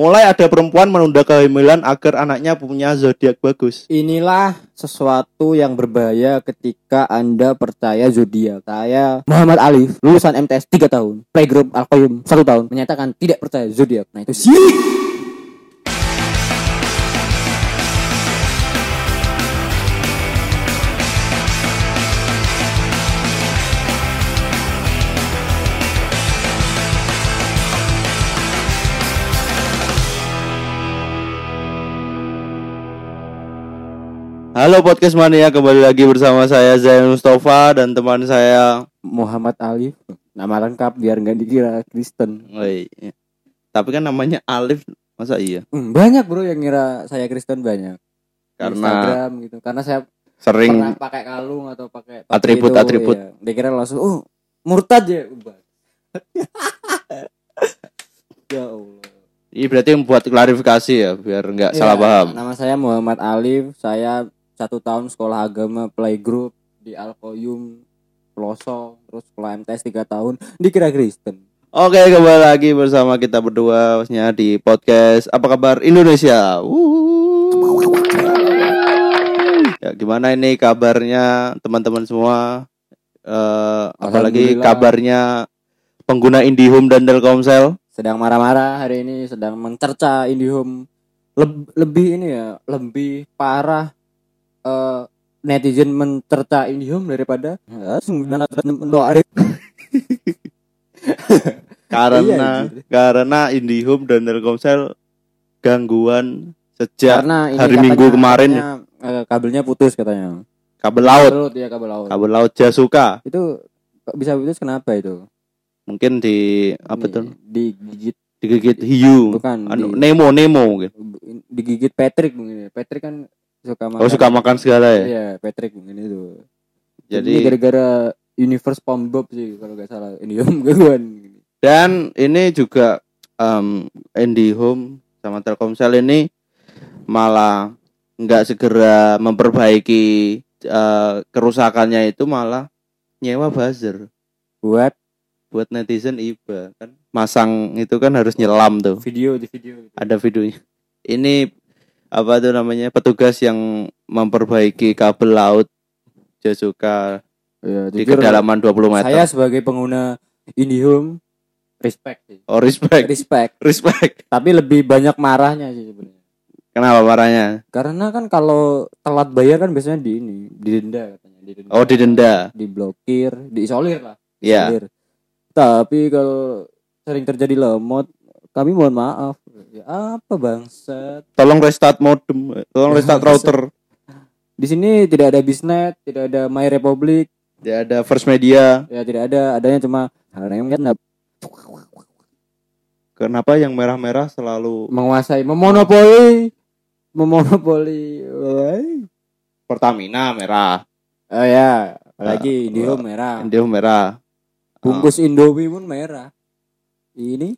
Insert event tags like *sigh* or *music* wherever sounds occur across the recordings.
Mulai ada perempuan menunda kehamilan agar anaknya punya zodiak bagus. Inilah sesuatu yang berbahaya ketika Anda percaya zodiak. Saya Muhammad Alif, lulusan MTS 3 tahun, playgroup Alkoyum 1 tahun, menyatakan tidak percaya zodiak. Nah itu sih. Halo podcast mania, kembali lagi bersama saya Zain Mustafa dan teman saya. Muhammad Alif, nama lengkap biar nggak dikira Kristen. Woi, tapi kan namanya Alif, masa iya? Hmm, banyak bro yang ngira saya Kristen banyak. Karena Instagram gitu. Karena saya sering pernah pakai kalung atau pakai Atribut- itu, atribut. iya. Dikira langsung oh murtad ya. *laughs* ya Allah. ini berarti membuat klarifikasi ya, biar nggak Iya, salah paham. Nama saya Muhammad Alif. Saya satu tahun sekolah agama playgroup di Alkoyum Pelosok, terus sekolah MTS 3 tahun dikira Kristen. Oke, kembali lagi bersama kita berdua maksudnya di podcast Apa Kabar Indonesia. Wuh. Ya, gimana ini kabarnya teman-teman semua? Eh, apalagi kabarnya pengguna IndiHome dan Telkomsel? Sedang marah-marah hari ini, sedang mencerca IndiHome Leb- lebih ini ya, lebih parah eh, netizen mencerca IndiHome daripada ya, Karena Iya, karena IndiHome dan Telkomsel gangguan sejak karena hari katanya- Minggu kemarin katanya, eh, kabelnya putus katanya. kabel laut, Kabel laut ya kabel laut. kabel laut Jasuka. Itu kok bisa putus kenapa itu? Mungkin di apa Ini, tuh? Digigit Digigit hiu. bukan Anu, di- Nemo Nemo mungkin. digigit Patrick mungkin ya. Patrick kan suka makan. Oh suka makan segala ya. Iya, Patrick mungkin itu. Jadi gara-gara Universe SpongeBob sih kalau nggak salah. Ini om gangguan. dan ini juga um, IndiHome sama Telkomsel ini malah nggak segera memperbaiki eh, kerusakannya itu malah nyewa buzzer Buat buat netizen iba kan masang itu kan harus nyelam tuh video di video. gitu. ada videonya ini apa tuh namanya petugas yang memperbaiki kabel laut Jasuka Ya, di kedalaman 20 meter Saya sebagai pengguna IndiHome respect sih. oh respect Respect. respect Tapi lebih banyak marahnya sih sebenarnya. kenapa marahnya Karena kan kalau telat bayar kan biasanya di ini, didenda katanya, didenda. oh didenda diblokir, diisolir lah. ya Isolir. Tapi kalau sering terjadi lemot, kami mohon maaf. Ya, apa bangsat? tolong restart modem tolong restart *laughs* router. Di sini tidak ada bisnet, tidak ada My Republic, ya ada first media. Ya tidak ada, adanya cuma kan kenapa yang merah-merah selalu menguasai, memonopoli, memonopoli. Pertamina merah. Oh ya, apalagi Ah, Indihome merah. Indio merah. Bungkus Indomie pun merah. Ini?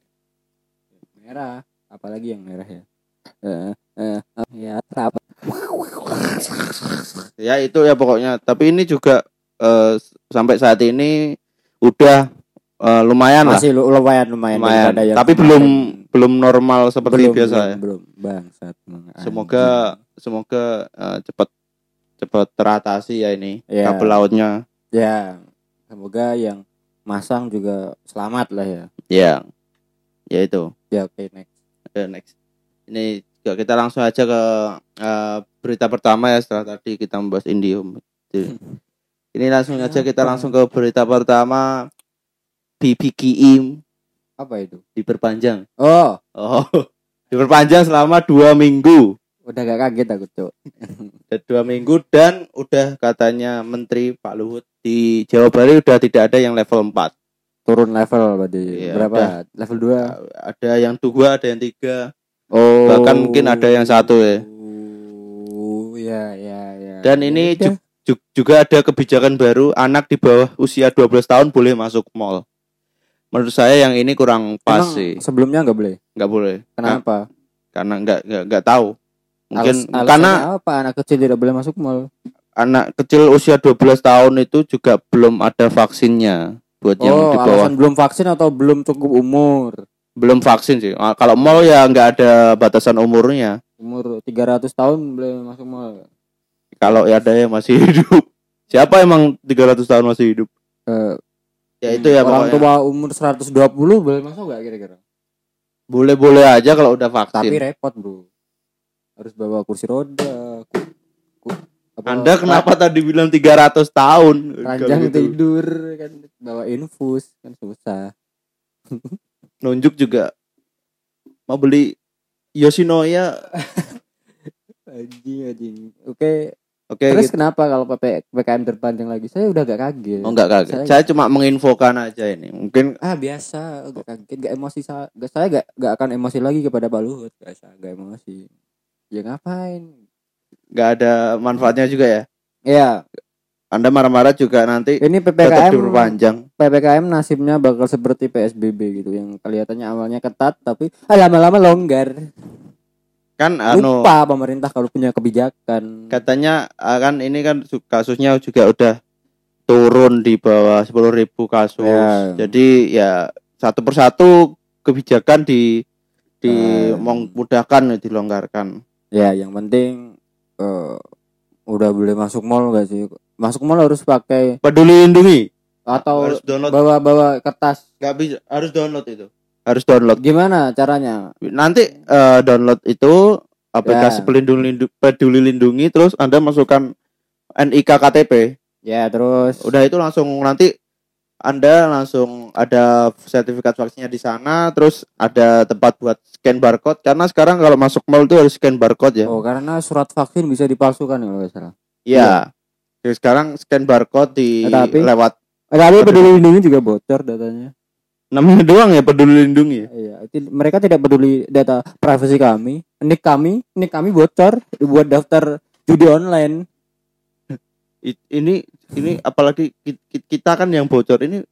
Merah, apalagi yang merah ya? Eh, eh, eh, ya, ya itu ya pokoknya. Tapi ini juga eh, sampai saat ini udah eh, lumayan lah. Masih lu- lumayan lumayan, lumayan. daripada yang tapi belum belum normal seperti Belum, biasa belum, ya. belum. Bangsat semoga semoga eh, cepat cepat teratasi ya ini Ya. kabel lautnya. Ya semoga yang masang juga selamat lah ya. Ya. Ya itu. Ya oke next Oke, next. Ini juga kita langsung aja ke eh, berita pertama ya setelah tadi kita membahas Indium. Itu. ini langsung aja kita langsung ke berita pertama. BBKIM apa itu? Diperpanjang. Oh. Oh *laughs* diperpanjang selama dua minggu. Udah gak kaget aku cok Udah dua minggu dan udah katanya Menteri Pak Luhut di Jawa Bali udah tidak ada yang level 4 turun level berarti. Iya, berapa? udah. level 2 ada yang dua ada yang tiga. Oh. Bahkan mungkin ada yang satu ya. oh ya ya ya. Dan ini Udah. ju- ju- juga ada kebijakan baru. Anak di bawah usia 12 tahun boleh masuk mall. Menurut saya yang ini kurang pas Emang sih. sebelumnya nggak boleh? Nggak boleh. Kenapa? Karena nggak nggak tahu. Mungkin Alas- karena apa? Anak kecil tidak boleh masuk mall. Anak kecil usia 12 tahun itu juga belum ada vaksinnya buat yang oh di bawah belum vaksin atau belum cukup umur belum vaksin sih. Ah, Kalau mall ya nggak ada batasan umurnya. Umur 300 tahun boleh masuk mall. Kalau ya ada yang masih *laughs* hidup. Siapa emang 300 tahun masih hidup? Eh, Ya itu ya orang pokoknya. tua umur 120 boleh masuk gak kira-kira? Boleh-boleh aja kalau udah vaksin. Tapi repot, Bro. Harus bawa kursi roda. ku- ku- apa- Anda kenapa tadi bilang 300 tahun? ranjang gitu. tidur kan bawa infus kan susah. *laughs* Nunjuk juga mau beli Yoshinoya. *laughs* Anjing anjing. Oke, Oke, terus gitu. kenapa kalau PP PPKM terpanjang lagi? Saya udah gak kaget. Oh enggak kaget. Saya- Saya cuma menginfokan aja ini. Mungkin Ah biasa, gak kaget, gak emosi saya, gak, saya gak, gak akan emosi lagi kepada Pak Luhut, biasa, gak emosi. Ya ngapain? Nggak ada manfaatnya juga ya. Ya, Anda marah-marah juga nanti ini PPKM diperpanjang. PPKM nasibnya bakal seperti PSBB gitu yang kelihatannya awalnya ketat tapi ah, lama-lama longgar. Kan anu Lupa pemerintah kalau punya kebijakan. katanya ah, kan ini kan su- kasusnya juga udah turun di bawah 10.000 kasus. Ya. Jadi ya satu persatu kebijakan di di Eh. memudahkan dilonggarkan. Ya, yang penting eh, udah boleh masuk mall gak sih? Masuk mall harus pakai Peduli lindungi atau harus download bawa-bawa kertas. nggak bisa harus download itu. Harus download. Gimana caranya? Nanti eh, download itu aplikasi Ya. pelindung lindu- peduli lindungi terus Anda masukkan NIK KTP. Ya, terus Udah itu langsung nanti Anda langsung ada sertifikat vaksinnya di sana, terus ada tempat buat scan barcode karena sekarang kalau masuk mall itu harus scan barcode ya. Oh, karena surat vaksin bisa dipalsukan ya kalau nggak salah. Iya. Jadi sekarang scan barcode di Eh, tapi- lewat Eh, tapi peduli lindungi juga bocor datanya. namanya doang ya peduli lindungi. ya? Iya, mereka tidak peduli data privasi kami. Nik kami, nik kami bocor buat daftar judi online. Ini ini apalagi ki- ki- kita kan yang bocor ini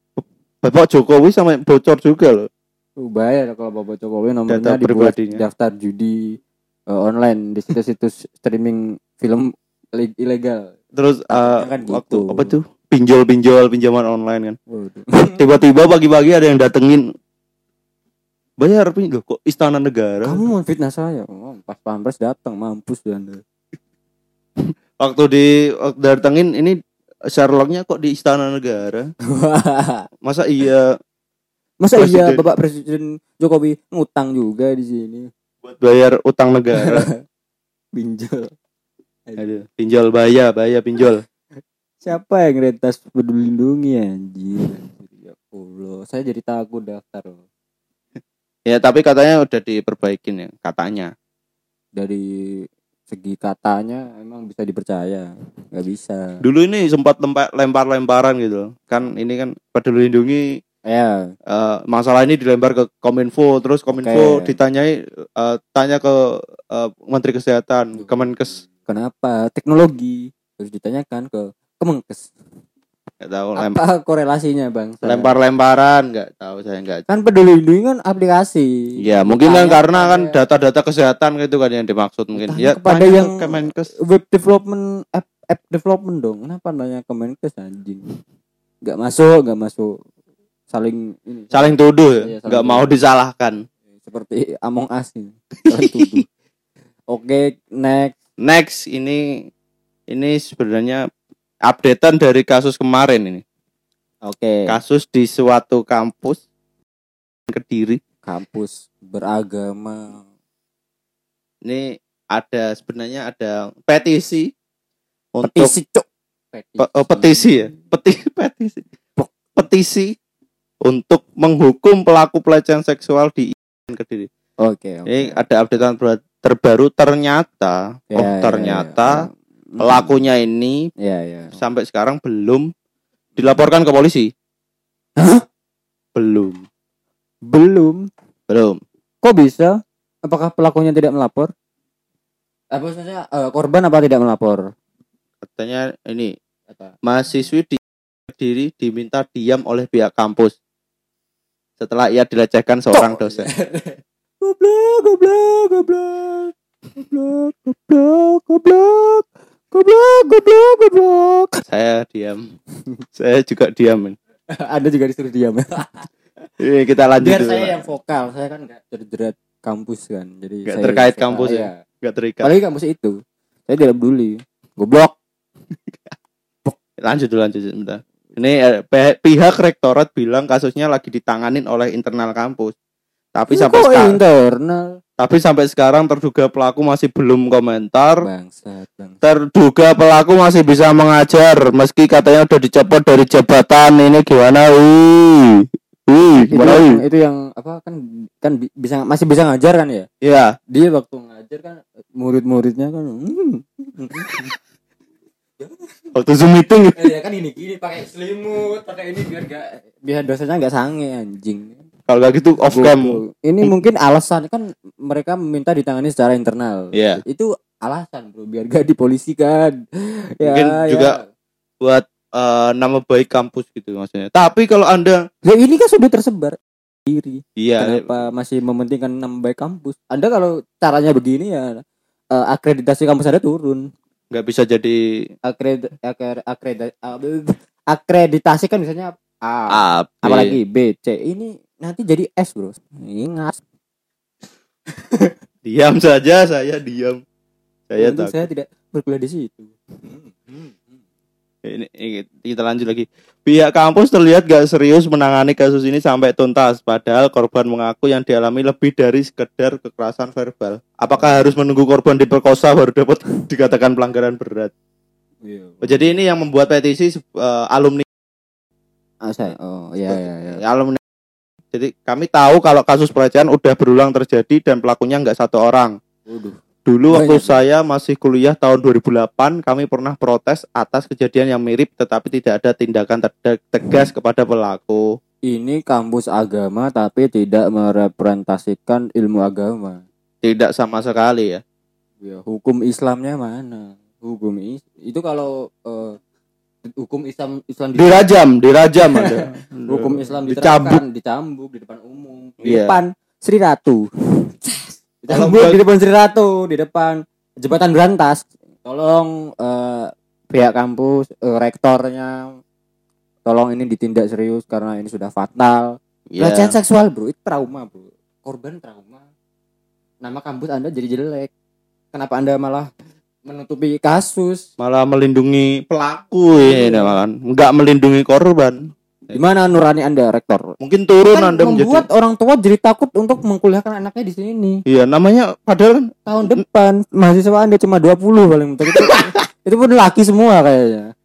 Bapak Jokowi sama yang bocor juga loh. Uh, bahaya kalau Bapak Jokowi nomornya Data dibuat pribadinya. daftar judi eh, online di situs-situs streaming film le- ilegal. Terus Takutnya kan waktu gitu. apa tuh? Pinjol-pinjol pinjaman online kan. *laughs* Tiba-tiba pagi-pagi ada yang datengin bayar pinjol kok istana negara. Kamu mau fitnah saya? Oh, pas pampres datang mampus Anda. *laughs* Waktu di waktu datengin ini Sherlocknya kok di istana negara. *laughs* Masa iya Masa iya Presiden. Bapak Presiden Jokowi ngutang juga di sini? buat bayar utang negara? *laughs* Pinjol. Aduh, pinjol bayar, bayar pinjol. Siapa yang rentas peduli lindungi anjir? Ya Allah, saya jadi takut daftar loh. *laughs* Ya tapi katanya udah diperbaikin ya, katanya. Dari segi katanya emang bisa dipercaya, nggak bisa. Dulu ini sempat lempa- lempar-lemparan gitu. Kan ini kan peduli lindungi Ya, eh, masalah ini dilempar ke Kominfo, terus Kominfo Oke. ditanyai eh, tanya ke eh, Menteri Kesehatan, Kemenkes, kenapa teknologi harus ditanyakan ke Kemenkes? Nggak tahu lem- Apa korelasinya bang? lempar-lemparan, nggak tahu saya nggak. Kan peduli lindungi kan aplikasi. Ya mungkin kan karena kan data-data kesehatan gitu kan yang dimaksud mungkin. Tanya Ya kepada tanya ke yang Kemenkes. web development app, app development dong. Kenapa nanya Kemenkes anjing? Nggak masuk, nggak masuk. Saling ini. Saling tuduh, ya, Iya, nggak mau disalahkan. seperti Among Us ini. Saling tuduh. *laughs* Oke, next. Next ini ini sebenarnya updatean dari kasus kemarin ini. Oke. Kasus di suatu kampus Kediri. Kampus beragama. Ini ada sebenarnya ada petisi untuk Petisi, Cuk. Pe- oh, petisi ya *laughs* petisi petisi petisi untuk menghukum pelaku pelecehan seksual di Kediri. Oke, oke. Ini ada updatean terbaru ternyata Ya, oh ya, ternyata ya. Pelakunya ini Ya, ya. sampai sekarang belum dilaporkan ke polisi. Hah? Belum, Belum. belum. Kok bisa? Apakah pelakunya tidak melapor? Apa maksudnya eh, korban apa tidak melapor? Katanya ini Apa? mahasiswi di Kediri diminta diam oleh pihak kampus setelah ia dilecehkan seorang dosen. *laughs* Goblok, goblok, goblok. Goblok, goblok, goblok. Goblok, goblok, goblok. Saya diam. *laughs* Saya juga diam. *laughs* Anda juga disuruh diam. *laughs* Ini kita lanjut Biar dulu. saya yang vokal, saya kan nggak terjerat kampus kan. Jadi Nggak saya terkait vokal, kampus ya? iya. Nggak terikat. Apalagi kampus itu. Saya tidak peduli. Goblok. Lanjut dulu lanjut sebentar. Ini eh, pihak rektorat bilang kasusnya lagi ditanganin oleh internal kampus. Tapi sampai sekarang internal tapi sampai sekarang terduga pelaku masih belum komentar. bangsat, bangsat. Terduga pelaku masih bisa mengajar meski katanya udah dicopot dari jabatan. Ini gimana? Wih. Wih, Itu gimana? yang, itu yang apa kan kan bi- bisa masih bisa ngajar kan ya? Iya. Dia waktu ngajar kan murid-muridnya kan hmm. Waktu Zoom meeting Eh, ya kan ini gini pakai selimut, pakai ini biar gak biar dosanya nggak sange anjing. Kalau nggak gitu off cam. Ini mungkin alasan kan mereka meminta ditangani secara internal. Iya. Itu alasan bro biar gak dipolisikan. Ya, Mungkin juga buat eh, nama baik kampus gitu maksudnya. Tapi kalau Anda Ya ini kan sudah tersebar diri. iya Kenapa masih mementingkan nama baik kampus? Anda kalau caranya begini ya eh, akreditasi kampus Anda turun. nggak bisa jadi Akred akred akred akreditasi kan misalnya A, A, B. apalagi B, C. Ini nanti jadi S, Bro. Ingat. *laughs* Diam saja saya diam. Saya Untung tak. saya tidak berkuliah di situ. Ini, ini kita lanjut lagi. Pihak kampus terlihat gak serius menangani kasus ini sampai tuntas. Padahal korban mengaku yang dialami lebih dari sekedar kekerasan verbal. Apakah harus menunggu korban diperkosa baru dapat *laughs* dikatakan pelanggaran berat? Iya. Oh, jadi ini yang membuat petisi eh, alumni Ah, saya. Oh, iya iya iya. alumni. Jadi kami tahu kalau kasus pelecehan udah berulang terjadi dan pelakunya nggak satu orang. Waduh. Dulu waktu Banyak. saya masih kuliah tahun 2008, kami pernah protes atas kejadian yang mirip tetapi tidak ada tindakan terde- tegas kepada pelaku. Ini kampus agama tapi tidak merepresentasikan ilmu agama. Tidak sama sekali ya. Ya, hukum Islamnya mana? Hukum is itu kalau eh, hukum Islam Islam di Dirajam, dirajam ada. *laughs* hukum Islam dicambuk. diterapkan dicambuk di depan umum di Iya. depan Sri Ratu *laughs* dicambuk di depan Sri Ratu di depan jembatan berantas tolong eh, pihak kampus eh, rektornya tolong ini ditindak serius karena ini sudah fatal Ya. pelecehan seksual bro itu trauma bro korban trauma nama kampus anda jadi jelek kenapa anda malah menutupi kasus. Malah melindungi pelaku Iya. ini malah nggak melindungi korban. gimana nurani anda rektor? Mungkin turun kan Anda menjadi membuat orang tua jadi takut untuk mengkuliahkan anaknya di sini. Iya, namanya padahal kan tahun depan mahasiswa anda cuma 20 paling itu, *laughs* itu pun laki semua kayaknya.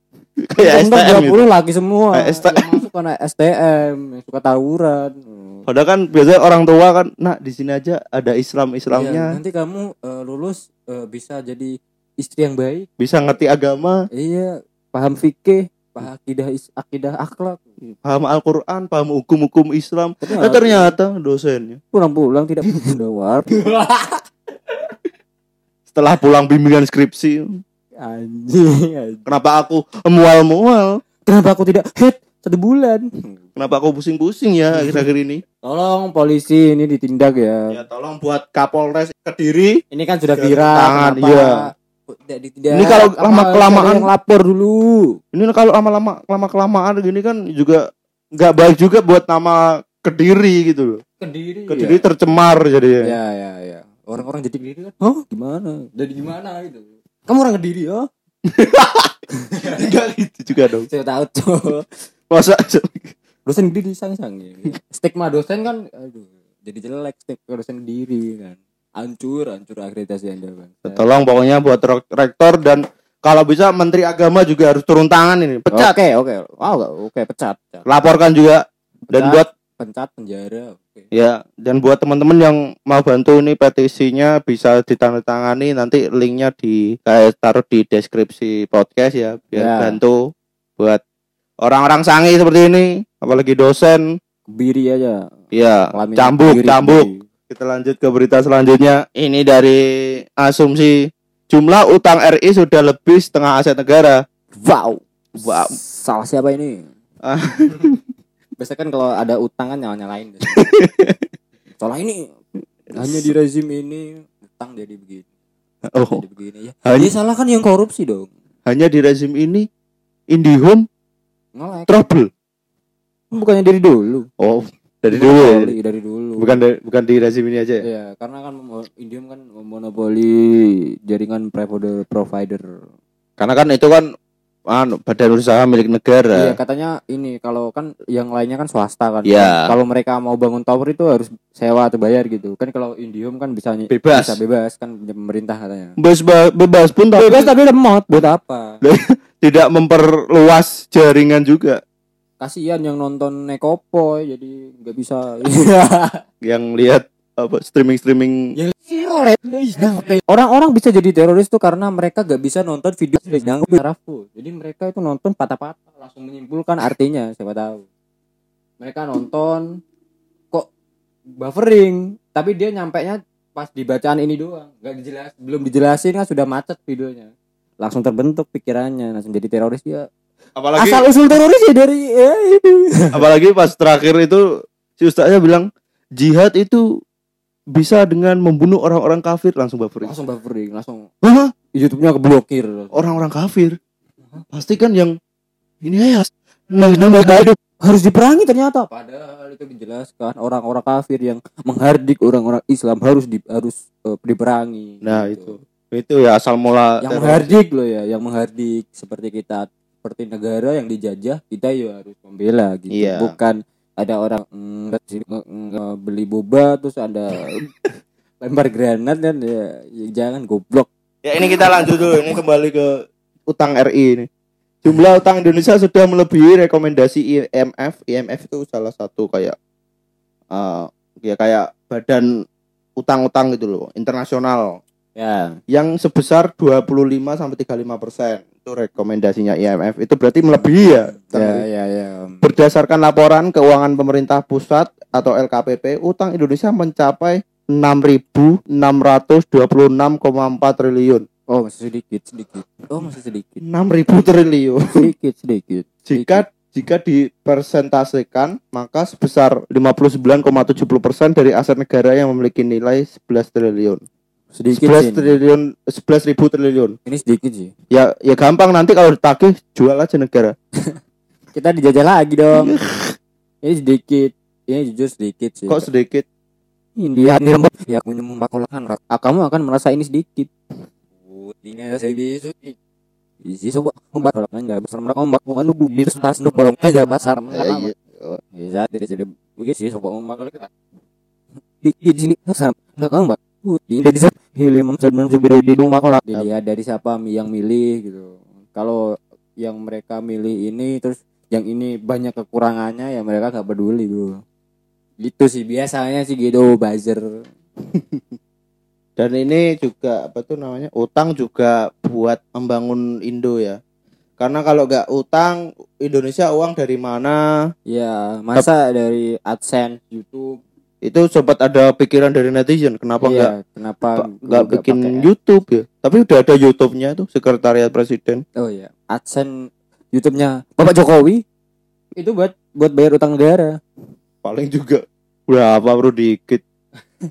Kayak STM gitu. 20 laki semua. Kayak STM. yang masuk karena STM yang suka tawuran. Padahal kan biasanya orang tua kan, nah di sini aja ada Islam Iya, Islamnya, nanti kamu eh, lulus eh, bisa jadi istri yang baik. Bisa ngerti agama, iya paham fikih paham akidah akidah akhlak. Paham Al-Quran, paham hukum-hukum Islam. tapi Nah, ternyata dosennya. Pulang-pulang tidak punya war *laughs* setelah pulang bimbingan skripsi, anjing, anjing. kenapa aku mual-mual? kenapa aku tidak head satu bulan? Kenapa aku pusing-pusing ya akhir-akhir ini? tolong polisi ini ditindak ya. Ya tolong buat Kapolres Kediri. ini kan sudah viral tangan, kenapa tidak Ini kalau ada yang lapor dulu. Ini kalau lama-lama lama kelamaan gini kan juga nggak baik juga buat nama Kediri gitu loh. kediri. Kediri tercemar jadinya. ya ya ya. Orang-orang jadi kediri kan oh gimana? Jadi gimana gitu. Kamu orang kediri oh *laughs* Enggak gitu juga dong. saya tahu tuh. Masa dosen kediri sang-sang ya. stigma dosen kan aduh jadi jelek stigma dosen kediri kan hancur hancur akreditasi anda bang tolong pokoknya buat rek- rektor dan kalau bisa menteri agama juga harus turun tangan ini. Pecat. oke oke oh oke pecat, pecat. Laporkan juga dan Pecat. buat pencat penjara oke ya dan buat teman-teman yang mau bantu ini petisinya bisa ditandatangani nanti linknya di saya taruh di deskripsi podcast ya biar Ya. bantu buat orang-orang sangi seperti ini apalagi dosen kebiri aja ya Kelamin cambuk kebiri, cambuk kebiri. Kita lanjut ke berita selanjutnya. Ini dari asumsi jumlah utang RI sudah lebih setengah aset negara. Wow. Wow. salah siapa ini? Ah. *laughs* biasa kan kalau ada utang kan nyala nyalain soalnya *laughs* ini. Hanya di rezim ini utang jadi begini. Oh. Jadi begini ya. Hanya, salah kan yang korupsi dong. Hanya di rezim ini IndiHome ngelek trouble. Bukannya dari dulu? Oh Dari dulu ya. Monopoli dari dulu. Bukan dari- bukan di rezim ini aja ya. Iya, karena kan Indium kan memonopoli jaringan provider provider. Karena kan itu kan anu, badan usaha milik negara. Iya, katanya ini kalau kan yang lainnya kan swasta kan. Iya. Kalau mereka mau bangun tower itu harus sewa atau bayar gitu. Kan kalau Indium kan bisa Bebas. bisa bebas kan pemerintah katanya. Bebas, bebas pun tapi Bebas tapi lemot buat apa? *laughs* tidak memperluas jaringan juga. Kasihan yang nonton Nekopo jadi nggak bisa. *laughs* Yang lihat apa streaming streaming Orang-orang bisa jadi teroris tuh karena mereka gak bisa nonton video yang. Jadi mereka itu nonton patah-patah langsung menyimpulkan artinya siapa tahu. Mereka nonton kok buffering, tapi dia nyampe nya pas di bacaan ini doang, nggak dijelas, belum dijelasin kan sudah macet videonya. Langsung terbentuk pikirannya, langsung jadi teroris dia. Apalagi Asal usul teroris ya dari ya ini. apalagi pas terakhir itu si ustaznya bilang jihad itu bisa dengan membunuh orang-orang kafir langsung buffering. Langsung buffering, langsung Hah? YouTube-nya keblokir. Orang-orang kafir. Pasti kan yang ini ya nah, nama hidup harus diperangi ternyata padahal itu dijelaskan orang-orang kafir yang menghardik orang-orang Islam harus di, harus eh, diperangi Nah, Gitu. itu ya asal mula yang menghardik loh ya yang menghardik seperti kita seperti negara yang dijajah kita ya harus membela gitu Iya. bukan ada orang mm, beli boba terus ada *laughs* lempar granat kan ya, ya jangan goblok Ya ini kita lanjut dulu ini kembali ke utang RI ini. Jumlah utang Indonesia sudah melebihi rekomendasi IMF. IMF itu salah satu kayak eh ya kayak badan utang-utang gitu loh, internasional ya yang sebesar 25 sampai 35 persen itu rekomendasinya IMF itu berarti melebihi ya. ya ya ya Berdasarkan laporan keuangan pemerintah pusat atau LKPP, utang Indonesia mencapai 6.626,4 triliun. oh masih sedikit sedikit oh masih sedikit 6.000 triliun. sedikit sedikit Jika jika dipersentasekan maka sebesar 59,70 persen dari aset negara yang memiliki nilai 11 triliun. Sedikit 11 sih ini. triliun 11 ribu triliun. ini sedikit sih. Ya ya gampang nanti kalau ditagih jual aja negara. *laughs* kita dijajah lagi dong. Ini sedikit ini jujur sedikit sih. Kok sedikit? India ini lembab ya menyembahkan ah, kamu akan merasa ini sedikit. Ini saya bisa. Isi sobat ombak. Kalau nggak besar mereka ombak. Bukan nunggu di tas nunggu kalau nggak pasar Ya, iya. bisa tidak jadi begitu sih sobat ombak kalau kita. Di di sini pasar nggak ombak dilihat dari siapa yang milih gitu kalau yang mereka milih ini terus yang ini banyak kekurangannya ya mereka nggak peduli bro gitu sih biasanya sih gitu buzzer *laughs* Dan ini juga apa tuh namanya? Utang juga buat membangun Indo ya. Karena kalau nggak utang Indonesia uang dari mana? ya masa dari AdSense YouTube Itu sempat ada pikiran dari netizen kenapa nggak iya kenapa nggak bikin pakai- YouTube ya? Tapi udah ada YouTube-nya tuh Sekretariat Presiden. oh ya AdSense YouTube-nya Bapak Jokowi itu buat buat bayar utang negara Paling juga berapa bro dikit.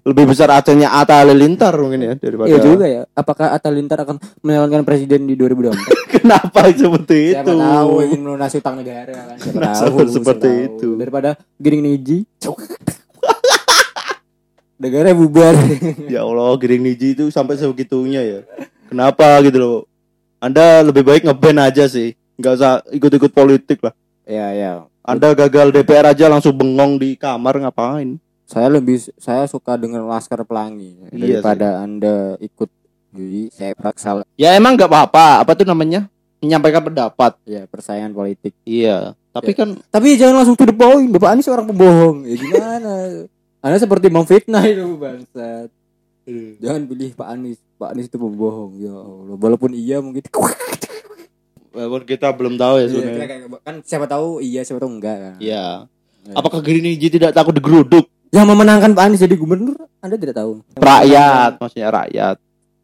Lebih besar adanya Atta Halilintar mungkin ya daripada. Iya juga ya apakah Atta Lintar akan menyalonkan presiden di 2024 *laughs* Kenapa seperti siapa itu? tahu ingin melunasi utang negara kan siapa tahu seperti tahu. itu. daripada giring niji *laughs* negara bubar *laughs* Ya Allah, Giring Niji itu sampai sebegitunya ya. Kenapa gitu loh? Anda lebih baik ngeband aja sih. Nggak usah ikut-ikut politik lah. ya ya Anda gagal DPR aja langsung bengong di kamar ngapain? saya lebih saya suka dengan Laskar Pelangi Iya daripada anda ikut jadi saya paksa Ya emang nggak apa-apa. Apa tuh namanya? Menyampaikan pendapat. ya persaingan politik Iya. Tapi kan tapi jangan langsung to the point bapak Anies seorang pembohong ya gimana *laughs* anda seperti memfitnah itu bangsat jangan pilih Pak Anies Pak Anies itu pembohong ya Allah walaupun iya mungkin *laughs* walaupun kita belum tahu ya Iya, sebenarnya. kan siapa tahu iya siapa tahu enggak kan Iya. Ya. Apakah Giring Niji tidak takut digeruduk? yang memenangkan Pak Anies jadi gubernur anda tidak tahu Rakyat, maksudnya rakyat.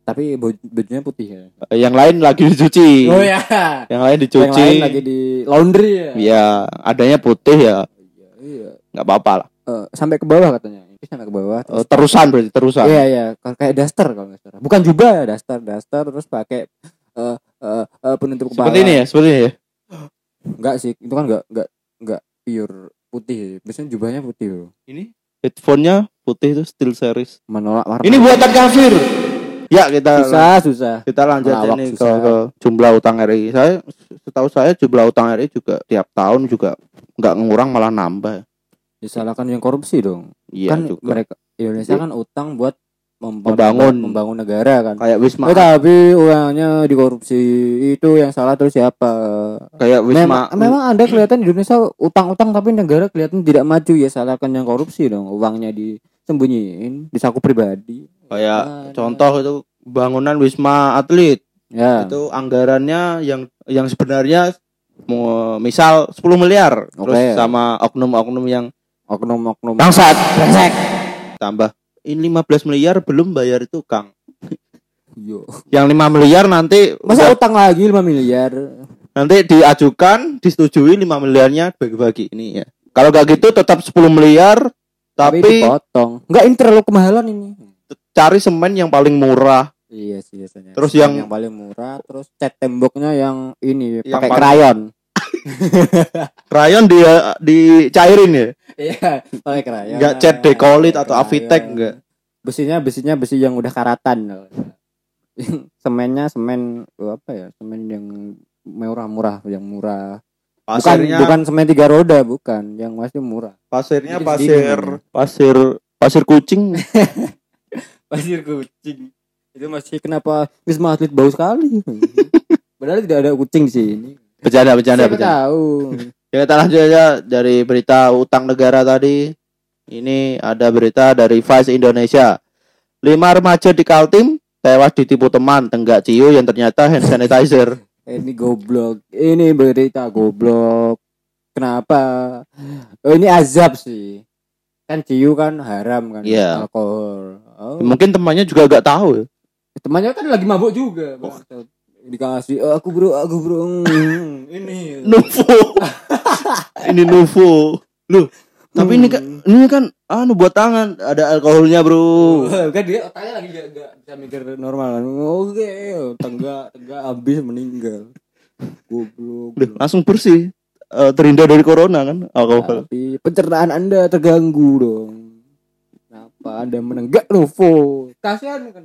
tapi baju- bajunya putih ya Yang lain lagi dicuci. oh ya Yang lain yang dicuci. lain lagi di laundry ya Iya, adanya putih ya. iya nggak apa-apa lah. Eh, sampai ke bawah katanya Ini sampai ke bawah Eh, terusan berarti terusan. Iya iya kayak daster kalau nggak salah. Bukan juga ya daster daster terus pakai eh eh, eh, penutup kepala. Seperti ini ya, seperti ini ya. Enggak sih itu kan enggak enggak enggak pure putih biasanya jubahnya putih bro Ini headphone-nya putih itu steel series. menolak warna Ini buatan kafir. Ya kita susah susah kita lanjut Melawak ini ke, ke jumlah utang RI. Saya setahu saya jumlah utang RI juga tiap tahun juga nggak ngurang malah nambah. Disalahkan yang korupsi dong Iya kan juga. mereka Indonesia kan utang buat mem- Membangun. membangun negara kan Kayak Wisma Oh, tapi uangnya dikorupsi itu yang salah terus siapa? kayak Wisma Memang, memang anda kelihatan di Indonesia utang-utang tapi negara kelihatan tidak maju ya salahkan yang korupsi dong uangnya disembunyiin di saku pribadi. kayak Ada. contoh itu bangunan Wisma Atlet Ya. itu anggarannya yang yang sebenarnya mau misal 10 miliar terus Oke. sama oknum-oknum yang Oknum-oknum bangsat brengsek. tambah ini 15 miliar belum bayar itu Kang *laughs* Yo. yang 5 miliar nanti Masa udah- utang lagi 5 miliar? nanti diajukan disetujui 5 miliarnya bagi-bagi ini ya kalau gak gitu tetap 10 miliar Tapi, tapi, dipotong. Enggak ini terlalu kemahalan ini. cari semen yang paling murah Iya sih biasanya. Terus yang- yang paling murah, terus cat temboknya yang ini Yang pakai paling- krayon. *laughs* rayon dia dicairin ya Iya, pakai krayon. Nggak cat dekolit Pakai atau Avitek, krayon. nggak? Besinya besinya besi yang udah karatan. *laughs* Semennya semen apa ya? Semen yang murah-murah, yang murah. Bukan pasirnya bukan semen tiga roda, bukan. Yang masih murah. pasirnya Jadi pasir segini pasir pasir kucing *laughs* Pasir kucing. Itu masih kenapa Wisma Atlet bau sekali? Padahal tidak ada kucing di sini. Bercanda bercanda Siapa bercanda tahu. ya *laughs* kita lanjut aja dari berita utang negara tadi ini ada berita dari Vice Indonesia lima remaja di Kaltim tewas ditipu teman tenggak ciu yang ternyata hand sanitizer *laughs* Ini goblok. Ini berita goblok. Kenapa? Oh, ini azab sih. Kan ciu kan haram kan Iya. alkohol. Oh, mungkin temannya juga gak tahu ya. temannya kan lagi mabuk juga. bangsat. Dikasih "Oh, aku bro, aku bro. Hmm, ini. Nuvo *laughs* ini Nuvo loh tapi ini kan ini kan anu buat tangan ada alkoholnya bro kan dia otaknya lagi gak, gak bisa mikir normal kan. Oke, tenggak, tenggak habis meninggal. Goblok. Langsung bersih Eh, terhindar dari corona kan alkohol Tapi pencernaan Anda terganggu dong. Kenapa Anda menenggak Novo? Kasihan kan.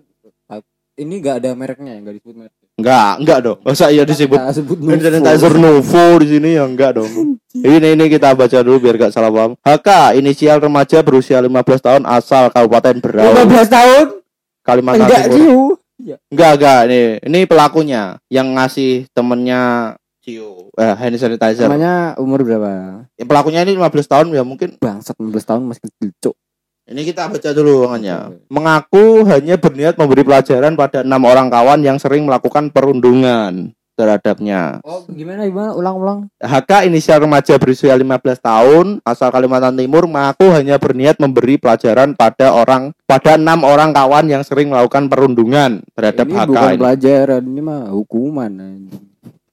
Ini gak ada mereknya yang gak disebut merek. Enggak enggak dong. Masa iya disebut sanitizer Nuvo di sini ya enggak dong. Ini ini kita baca dulu biar gak salah paham. HK inisial remaja berusia 15 tahun asal Kabupaten Berau. 15 tahun? Kalimantan Enggak Timur. Ciu. enggak enggak ini ini pelakunya yang ngasih temennya Cio eh, hand sanitizer. Namanya umur berapa? Ya, pelakunya ini 15 tahun ya mungkin Bangsat 15 tahun masih kecil, cuk. Ini kita baca dulu. Oke. Mengaku hanya berniat memberi pelajaran pada enam orang kawan yang sering melakukan perundungan terhadapnya. Oh, gimana gimana? Ulang-ulang. HK inisial remaja berusia 15 tahun asal Kalimantan Timur mengaku hanya berniat memberi pelajaran pada orang pada enam orang kawan yang sering melakukan perundungan terhadap ini HK bukan ini. pelajaran, ini mah hukuman.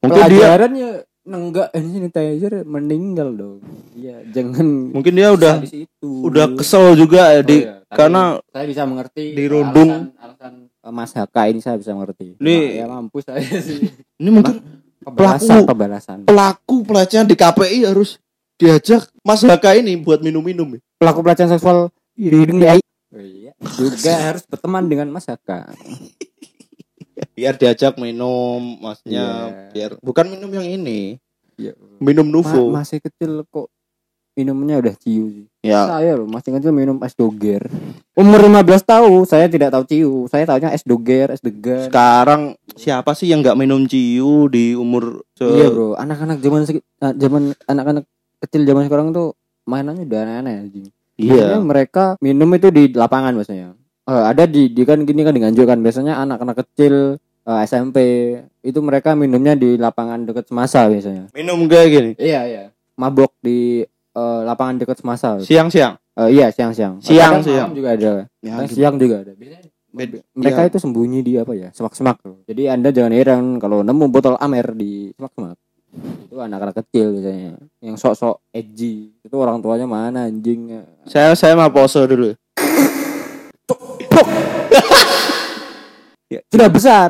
Mungkin dia Pelajarannya nenggak hand sanitizer meninggal dong. Iya, jangan mungkin dia udah di udah kesel juga ya, Oh di iya, tapi karena saya bisa mengerti dirundung. alasan, alasan eh, Mas HK ini saya bisa mengerti. Ini- ya mampus saya *laughs* sih. ini mungkin Pelaku- pembalasan. pelaku pelecehan di KPI harus diajak Mas HK ini buat minum-minum. Pelaku pelecehan seksual di hidung di Oh iya. Juga harus berteman dengan Mas HK. *laughs* biar diajak minum maksudnya Iya. biar bukan minum yang ini Iya. minum Ma- Nuvo masih kecil kok minumnya udah ciu sih. ya Saya loh masih kecil minum es doger. Umur 15 tahun saya tidak tahu ciu. Saya tahunya es doger, es degan. sekarang siapa sih yang nggak minum ciu di umur se- Iya bro, anak-anak zaman zaman anak-anak kecil zaman sekarang tuh mainannya udah aneh-aneh anjing. iya mereka minum itu di lapangan biasanya. Eh, ada di, di kan gini kan diganjurkan biasanya anak-anak kecil eh, SMP itu mereka minumnya di lapangan dekat semasa biasanya. minum kayak gini Iya iya. Mabok di eh, lapangan dekat semasa. siang-siang Eh, iya siang-siang. Siang, siang. malam juga ada. ya, gitu. siang juga ada. Biasanya Bed- mereka iya. itu sembunyi di apa ya semak-semak jadi anda jangan heran kalau nemu botol amer di semak-semak itu anak-anak kecil biasanya yang sok-sok edgy itu orang tuanya mana anjing saya saya mau pose dulu ya, *laughs* sudah besar.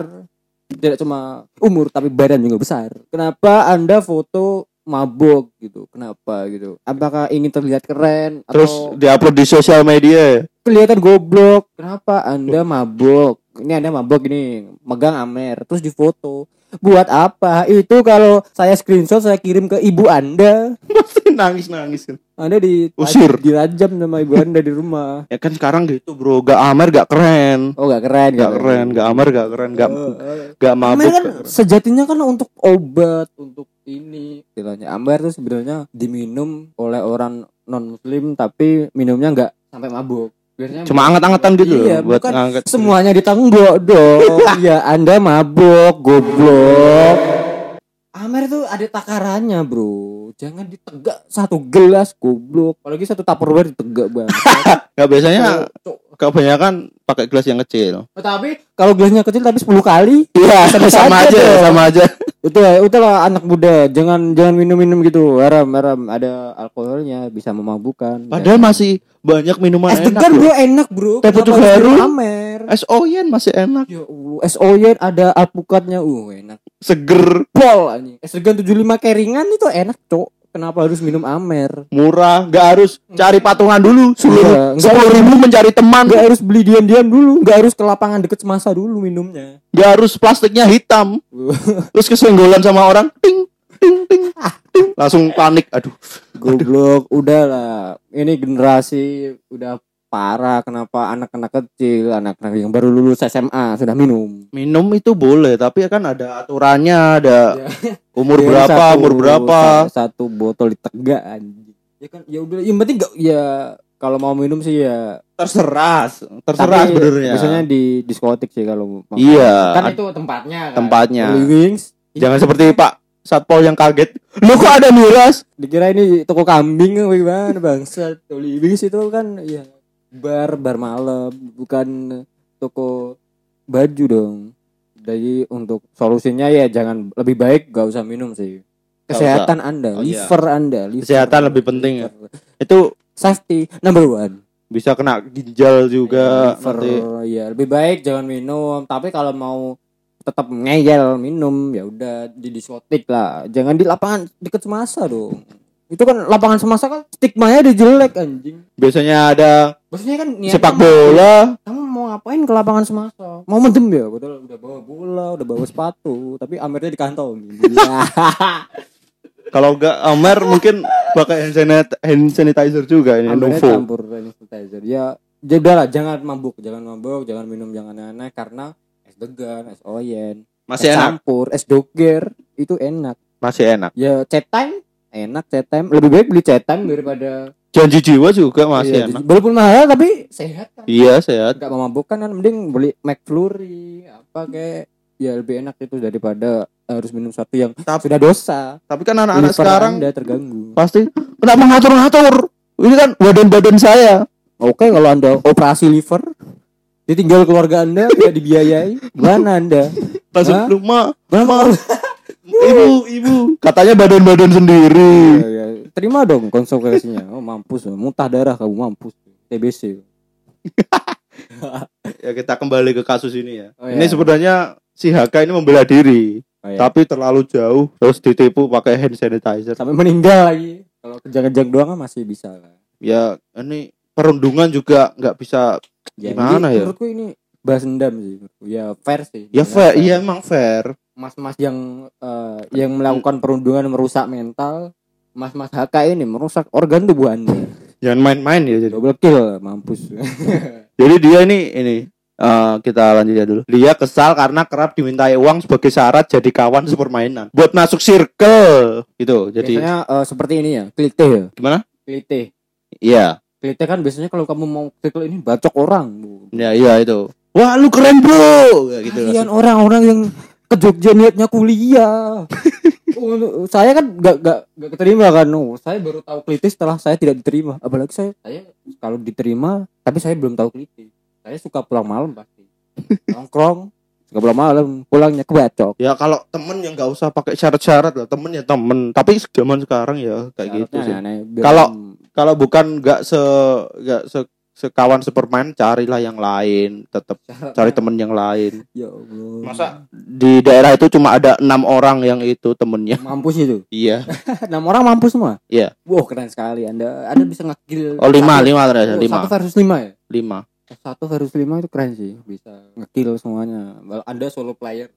Tidak cuma umur tapi badan juga besar. Kenapa anda foto mabuk gitu? Kenapa gitu? Apakah ingin terlihat keren Terus atau diupload di sosial media. kelihatan goblok. Kenapa anda mabuk? Ini anda mabuk ini megang amer terus difoto buat apa itu kalau saya screenshot saya kirim ke ibu anda nangis nangis. anda di Usir. dirajam sama ibu anda di rumah Ya kan sekarang gitu bro, gak amer gak keren. oh gak keren Gak keren, gak amer gak keren, gak Eh, gak Amer mabuk. kan gak keren. sejatinya kan untuk obat untuk ini istilahnya Amer tuh sebenarnya diminum oleh orang non muslim tapi minumnya nggak sampai mabuk biasanya Cuma anget-angetan gitu Iya, loh, buat bukan ngangkat. semuanya ditanggung dong. *laughs* Ya anda mabuk goblok. Amer tuh ada takarannya bro. Jangan ditegak satu gelas goblok. Apalagi satu tupperware ditegak banget. *laughs* Gak biasanya kebanyakan pakai gelas yang kecil. tapi kalau gelasnya kecil tapi 10 kali Iya, *laughs* Sama sama, aja, dong. sama aja. itu itu lah anak muda jangan jangan minum minum gitu. Haram haram. Ada alkoholnya bisa memabukkan. Padahal masih banyak minuman es enak loh. bro. enak bro. Teh pucuk harum? minum amer Es oyen masih enak, ya Allah es oyen ada alpukatnya uh enak. Seger, pol anjing. Es degan 75 keringan itu enak cok kenapa harus minum amer murah, nggak harus cari patungan dulu. Iya, Sepuluh ribu mencari teman, nggak harus beli diam diam dulu nggak harus ke lapangan deket semasa dulu minumnya nggak harus plastiknya hitam. *laughs* Terus kesenggolan sama orang, ting, ting, ting, ting. langsung panik. Aduh, Goblok, udah lah. Ini generasi udah parah. Kenapa anak-anak kecil, anak-anak yang baru lulus SMA sudah minum? minum itu boleh, tapi kan ada aturannya, ada Ya. umur Ya, berapa, satu- umur berapa. sa- Satu botol ditegak anjing. Ya kan, ya udah. Yang penting gak ya kalau mau minum sih ya. Terserah, terserah Tapi sebenarnya. Biasanya di diskotik sih kalau. Iya, Kan itu tempatnya. Kan. tempatnya. Wings. Jangan seperti Pak Satpol yang kaget. Lu kok ada miras? Dikira ini toko kambing gimana bangsa. Early Wings itu kan ya bar bar malam bukan toko baju dong. Jadi untuk solusinya ya jangan lebih baik gak usah minum sih. Kesehatan Anda, Oh, iya. liver Anda, liver. Kesehatan lebih penting ya. Itu Safety number one. bisa kena ginjal juga liver, nanti. ya lebih baik jangan minum. Tapi kalau mau tetap ngeyel minum ya udah di diskotik lah. Jangan di lapangan deket semasa dong. Itu kan lapangan semasa kan stigmanya udah jelek anjing. Biasanya ada Maksudnya kan niatnya sepak bola, Kamu mau ngapain ke lapangan semasa? Mau mendem ya? Padahal udah bawa bola, udah bawa sepatu, tapi amernya di kantong. *laughs* Kalau enggak Amer mungkin pakai hand sanit- hand sanitizer juga ini amernya Novo. campur sanitizer. Ya, ya udahlah, jangan mabuk, jangan mabuk, jangan minum, jangan aneh karena es degan, es oyen, Masih es enak, campur, es doger itu enak. masih enak. Ya chat time enak chat time. Lebih baik beli chat time daripada Janji jiwa juga masih Iya, enak. Walaupun mahal tapi sehat kan. Iya sehat. Gak memabukkan kan mending beli McFlurry apa kayak ya lebih enak itu daripada harus minum satu yang Tapi, sudah dosa. tapi kan anak-anak sekarang Anda terganggu. pasti kenapa ngatur-ngatur? Ini kan badan-badan saya. Oke kalau Anda operasi liver ditinggal keluarga Anda *laughs* tidak dibiayai, gimana Anda? Langsung rumah, *laughs* ibu, ibu. Katanya badan-badan sendiri. Ya, ya. Terima dong konsekuensinya. Oh mampus, muntah darah kamu mampus. TBC. *laughs* Ya kita kembali ke kasus ini ya. Oh, ini iya. sebenarnya si HK ini membela diri, Oh, ya. tapi terlalu jauh terus ditipu pakai hand sanitizer. sampai meninggal lagi. Kalau kejang-kejang doang kan masih bisa lah. Ya ini perundungan juga nggak bisa Gimana ini ya? Menurutku ini balas dendam sih. Ya fair sih. ya Benar, fair, iya emang fair. Mas-mas yang eh, yang melakukan perundungan merusak mental, mas-mas HK ini merusak organ tubuh Anda. Jangan main-main ya jadi. Double kill, mampus. *laughs* Jadi dia ini ini eh, kita lanjut ya dulu. Dia kesal karena kerap dimintai uang sebagai syarat jadi kawan sepermainan. Buat masuk circle gitu. Jadi biasanya eh, seperti ini ya, klite ya. gimana? Klite. Iya. Klite kan biasanya kalau kamu mau circle ini bacok orang. Bu. Ya iya itu. Wah lu keren bro. Kayak gitu. Kasihan langsung. orang-orang yang ke Jogja niatnya kuliah. *laughs* Oh, saya kan gak, gak, gak keterima kan oh, saya baru tahu klite setelah saya tidak diterima apalagi saya saya kalau diterima tapi saya belum tahu klite saya suka pulang malam pasti *laughs* nongkrong suka pulang malam pulangnya kebacok Ya kalau temen yang nggak usah pakai syarat-syarat lah. Temen ya temen. Tapi zaman sekarang ya kayak gitu sih. Kalau- Kalau bukan nggak se nggak se sekawan Superman carilah yang lain tetap cari temen yang lain. Ya Allah. Masa? Di daerah itu cuma ada enam orang yang itu temennya. Mampus itu? *laughs* Iya. *laughs* Enam orang mampus semua? Iya. wow keren sekali. Anda anda bisa ngekill oh lima satu- lima ternyata oh, lima. satu versus lima ya? Lima. Satu versus lima itu keren sih. Bisa ngekill semuanya. Well, anda solo player.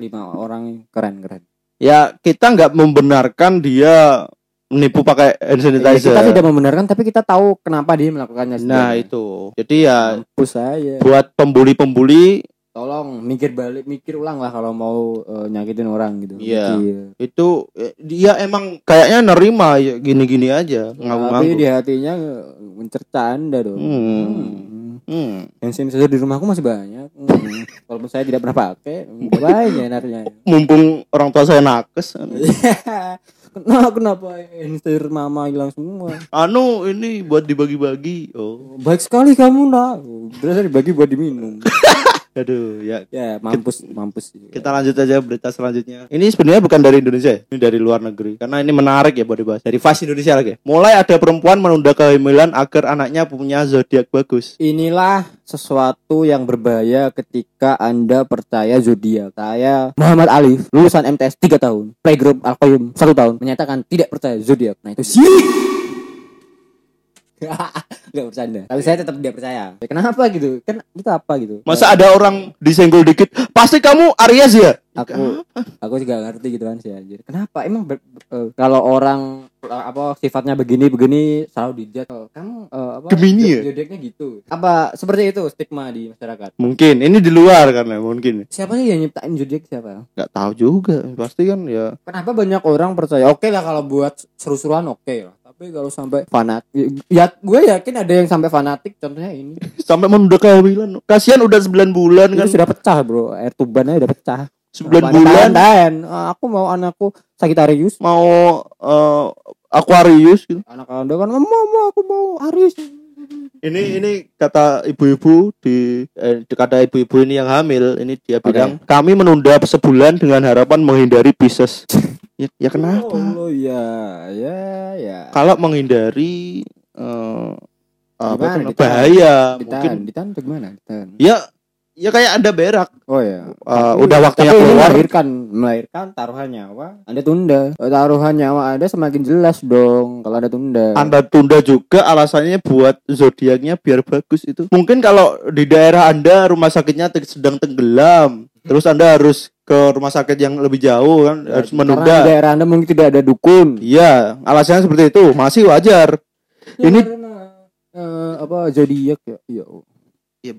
Lima orang keren keren. Ya kita nggak membenarkan dia menipu pakai hand Ya, sanitizer kita tidak membenarkan tapi kita tahu kenapa dia melakukannya nah sebenarnya. itu jadi ya mampus saya buat pembuli-pembuli tolong mikir balik mikir ulang lah kalau mau eh, nyakitin orang gitu Iya. Itu dia emang kayaknya nerima ya gini-gini aja tapi ngaku-ngaku di hatinya mencerca anda dong Hmm. Hmm. Hmm. hand sanitizer di rumahku masih banyak. Hmm. walaupun saya tidak pernah pakai banyak enaknya mumpung orang tua saya nakes. *laughs* Kenapa kenapa? Hand sanitizer mama hilang semua. Anu ini buat dibagi-bagi. Oh. Baik sekali kamu nak. Berasa dibagi buat diminum aduh ya. Ya mampus mampus kita lanjut aja berita selanjutnya. Ini sebenarnya bukan dari Indonesia ya, ini dari luar negeri. Karena ini menarik ya buat dibahas. Dari Fast Indonesia lagi. Mulai ada perempuan menunda kehamilan agar anaknya punya zodiak bagus. Inilah sesuatu yang berbahaya ketika Anda percaya zodiak. Saya Muhammad Alif, lulusan MTS 3 tahun, playgroup Alkoyum 1 tahun, menyatakan tidak percaya zodiak. Nah itu sih. *laughs* Gak bercanda. Tapi saya tetap tidak percaya. Ya, kenapa gitu? Kan kita apa gitu? masa ada orang disenggol dikit pasti kamu Aries ya aku aku juga ngerti gitu kan sih anjir. Kenapa? Emang ber- eh, kalau orang eh, apa sifatnya begini begini selalu dijat. Oh, Kamu eh, apa? Gemini ya? Zodiaknya gitu. Apa seperti itu stigma di masyarakat? mungkin ini di luar karena mungkin Siapa sih yang nyiptain zodiak siapa? nggak tahu juga pasti kan ya Kenapa banyak orang percaya? Oke lah kalau buat seru-seruan oke lah. Tapi kalau sampai fanatik, ya gue yakin ada yang sampai fanatik. Contohnya ini, *laughs* sampai menunda kehamilan kasihan udah 9 bulan ini kan sudah pecah bro, air tubannya udah pecah. 9 Tahan, bulan tahan. Ah, aku mau anakku Sagittarius. mau eh, Aquarius gitu Anak anda kan mau mau aku mau Aries. ini ini kata ibu-ibu di eh, kata ibu-ibu ini yang hamil ini dia bilang kami menunda sebulan dengan harapan menghindari Pisces *laughs* ya, ya kenapa Oh ya, ya, ya. kalau menghindari eh, apa Gimana? Ditahan? bahaya mungkin Ditahan, ditahan atau gimana? Ditahan. ya ya kayak ada berak Oh ya. Eh, udah waktunya Tapi keluar melahirkan, melahirkan taruhan nyawa. Anda tunda. Oh, Taruhan nyawa Anda semakin jelas dong kalau Anda tunda. anda tunda juga alasannya buat zodiaknya biar bagus itu mungkin kalau di daerah anda rumah sakitnya sedang tenggelam terus anda harus ke rumah sakit yang lebih jauh kan harus Karena di menunda daerah Anda mungkin tidak ada dukun. iya alasannya seperti itu masih wajar Ya, Ini- karena, eh, apa zodiak ya? Ya. Ya, Ya,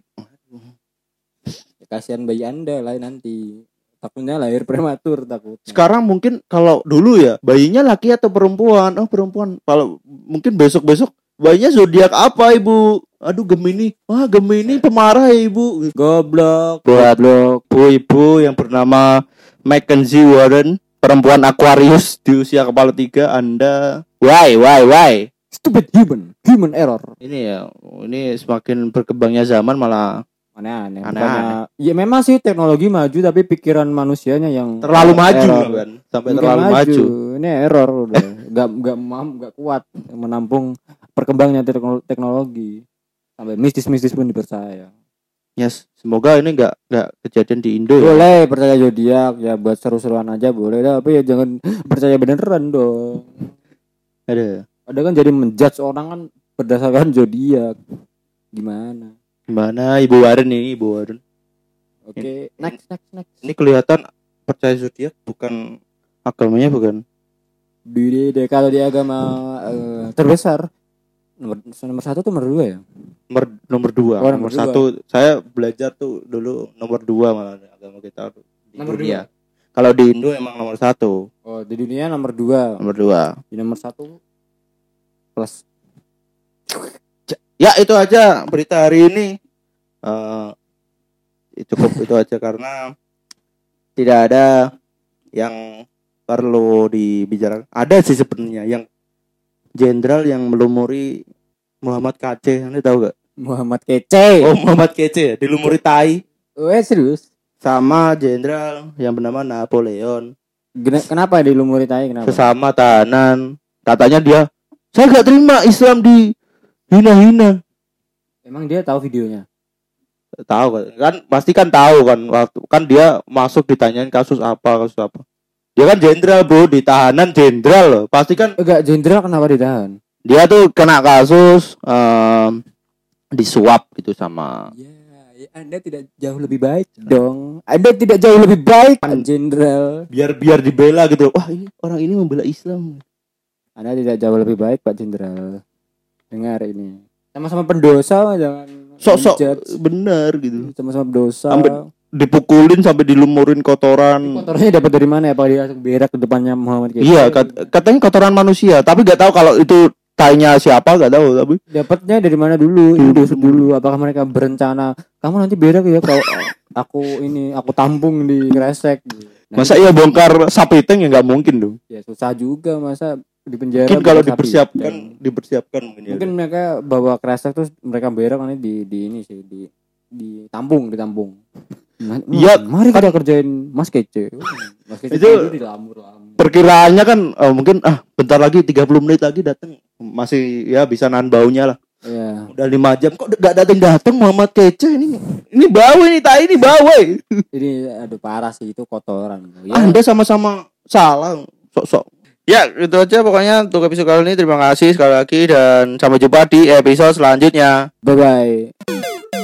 kasihan bayi Anda lah nanti. Takutnya lahir prematur takutnya. sekarang mungkin kalau dulu ya bayinya laki atau perempuan oh perempuan kalau mungkin besok besok bayinya zodiak apa ibu aduh gemini wah gemini pemarah ya ibu Goblok. buat bu ibu yang bernama Mackenzie Warren perempuan Aquarius di usia kepala tiga anda why why why Stupid human. Human error. ini ya ini semakin berkembangnya zaman malah Aneh-aneh. Aneh-aneh. Bukannya- Ya memang sih teknologi maju tapi pikiran manusianya yang terlalu maju error. kan sampai Bukan terlalu maju. Ini error udah. Gak gak mam gak kuat menampung perkembangannya teknol- teknologi. Sampai mistis-mistis pun dipercaya. Yes, semoga ini nggak nggak kejadian di Indo ya. Boleh percaya zodiak ya buat seru-seruan aja boleh tapi ya jangan *laughs* percaya beneran dong. Ada. Ada kan jadi menjudge orang kan berdasarkan zodiak. Gimana? Gimana Ibu Warren ini Ibu Warren? Oke, next next next. Ini kelihatan percaya zodiak bukan agamanya bukan. Di, di- kalau di agama eh, terbesar nomor nomor satu tuh nomor dua ya. Nomor nomor dua, Oh, nomor, nomor dua. satu. Saya belajar tuh dulu nomor dua malah agama kita tuh di Nomor dunia. Kalau di Indo emang nomor satu, Oh di dunia nomor dua. nomor dua. Di nomor satu plus. Ya itu aja berita hari ini. Eh cukup itu aja karena tidak ada yang perlu dibicarakan. Ada sih sebenarnya yang jenderal yang melumuri Muhammad KC, Anda tahu gak? Muhammad Kece. Oh Muhammad ya, dilumuri tai eh, serius? sama jenderal yang bernama Napoleon Gena- kenapa dilumuri tai kenapa? sesama tahanan. Katanya dia, saya gak terima Islam di hina-hina. Emang dia tahu videonya? Tahu kan? pasti kan tahu kan waktu kan dia masuk ditanyain kasus apa kasus apa. Dia kan jenderal bro, di tahanan jenderal loh. Pasti kan Enggak, jenderal kenapa ditahan? dia tuh kena kasus em, disuap gitu sama Ya, Anda tidak jauh lebih baik dong. Anda tidak jauh lebih baik, Pak Jenderal. biar biar dibela gitu. Wah ini orang ini membela Islam. Anda tidak jauh lebih baik, Pak Jenderal. Dengar ini. Sama-sama pendosa, jangan Sok-sok bener gitu. Sama-sama pendosa. Sampai- Dipukulin sampai dilumurin kotoran. Kotornya dapat dari mana ya? Apa dia berak ke depannya Muhammad Kece? Iya, kat- katanya kotoran manusia, tapi nggak tahu kalau itu tainya siapa nggak tahu tapi Dapatnya dari mana dulu? Ini dulu dulu. Apakah mereka berencana? Kamu nanti berak ya kalau aku ini aku tampung di kresek. Nah, masa iya bongkar sapi tank ya nggak mungkin dong. ya susah juga masa di penjara. Mungkin kalau sapi. dipersiapkan Dan dipersiapkan mungkin ya. mungkin mereka bawa kresek terus mereka berak nanti di di ini sih di ditampung ditampung. Nah, Iya, mari kita kerjain Mas Kece. Mas Kece Itu- itu dilamur-lamur. Perkiraannya kan eh, mungkin ah bentar lagi 30 menit lagi datang masih ya bisa nahan baunya lah. Iya. Udah lima jam kok nggak datang datang Muhammad Kece ini ini bau ini tai ini bau. Ini aduh parah sih itu kotoran. Ya, Anda sama-sama salah sok-sok. Ya, itu aja pokoknya untuk episode kali ini. Terima kasih sekali lagi dan sampai jumpa di episode selanjutnya. bye bye.